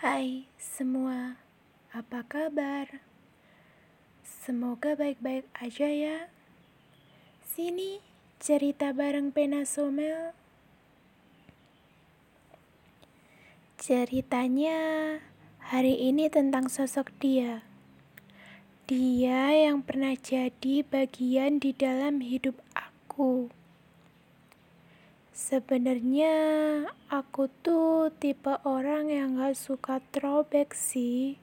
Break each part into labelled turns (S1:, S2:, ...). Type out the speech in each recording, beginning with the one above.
S1: Hai semua, apa kabar? Semoga baik-baik aja ya. Sini cerita bareng Pena Somel. Ceritanya hari ini tentang sosok dia. Dia yang pernah jadi bagian di dalam hidup aku. Sebenarnya aku tuh tipe orang yang gak suka throwback sih.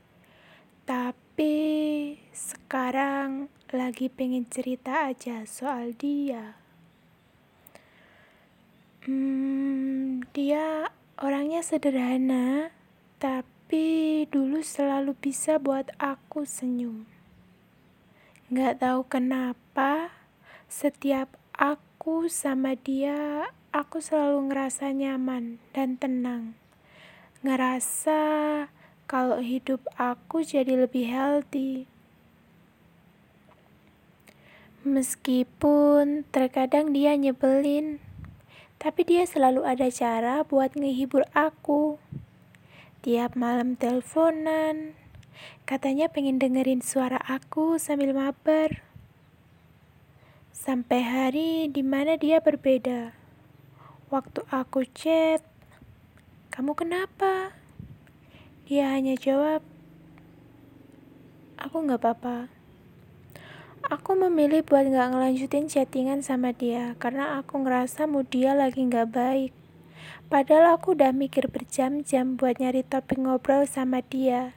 S1: Tapi sekarang lagi pengen cerita aja soal dia. Hmm, dia orangnya sederhana, tapi dulu selalu bisa buat aku senyum. Gak tahu kenapa, setiap aku sama dia aku selalu ngerasa nyaman dan tenang. Ngerasa kalau hidup aku jadi lebih healthy. Meskipun terkadang dia nyebelin, tapi dia selalu ada cara buat ngehibur aku. Tiap malam teleponan, katanya pengen dengerin suara aku sambil mabar. Sampai hari di mana dia berbeda. Waktu aku chat, kamu kenapa? Dia hanya jawab, aku nggak apa-apa. Aku memilih buat nggak ngelanjutin chattingan sama dia karena aku ngerasa mood dia lagi nggak baik. Padahal aku udah mikir berjam-jam buat nyari topik ngobrol sama dia.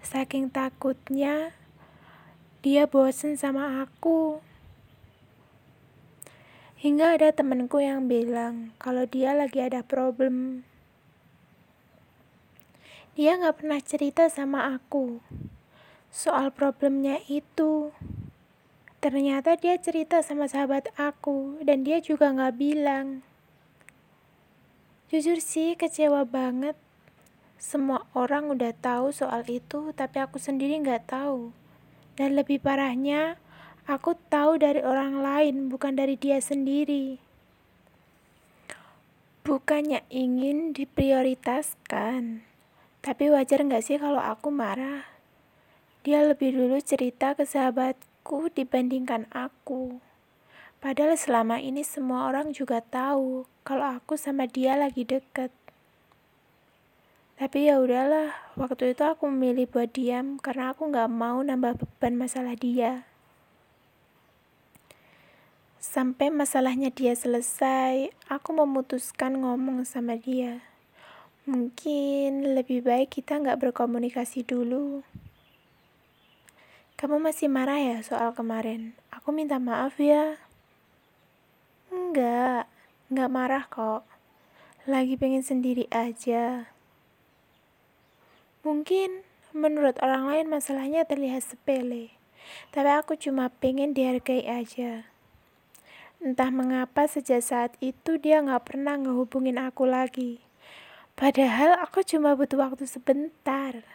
S1: Saking takutnya dia bosen sama aku. Hingga ada temenku yang bilang kalau dia lagi ada problem. Dia gak pernah cerita sama aku soal problemnya itu. Ternyata dia cerita sama sahabat aku dan dia juga gak bilang. Jujur sih kecewa banget. Semua orang udah tahu soal itu, tapi aku sendiri gak tahu. Dan lebih parahnya, Aku tahu dari orang lain, bukan dari dia sendiri. Bukannya ingin diprioritaskan, tapi wajar nggak sih kalau aku marah? Dia lebih dulu cerita ke sahabatku dibandingkan aku. Padahal selama ini semua orang juga tahu kalau aku sama dia lagi deket. Tapi ya udahlah, waktu itu aku memilih buat diam karena aku nggak mau nambah beban masalah dia. Sampai masalahnya dia selesai, aku memutuskan ngomong sama dia. Mungkin lebih baik kita nggak berkomunikasi dulu. Kamu masih marah ya soal kemarin? Aku minta maaf ya. Enggak, enggak marah kok. Lagi pengen sendiri aja. Mungkin menurut orang lain masalahnya terlihat sepele, tapi aku cuma pengen dihargai aja. Entah mengapa sejak saat itu dia gak pernah ngehubungin aku lagi. Padahal aku cuma butuh waktu sebentar.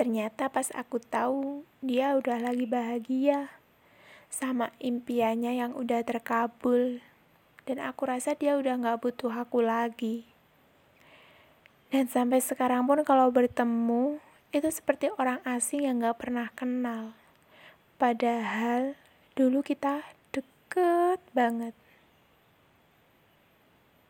S1: Ternyata pas aku tahu dia udah lagi bahagia sama impiannya yang udah terkabul. Dan aku rasa dia udah gak butuh aku lagi. Dan sampai sekarang pun kalau bertemu, itu seperti orang asing yang gak pernah kenal. Padahal dulu kita deket banget.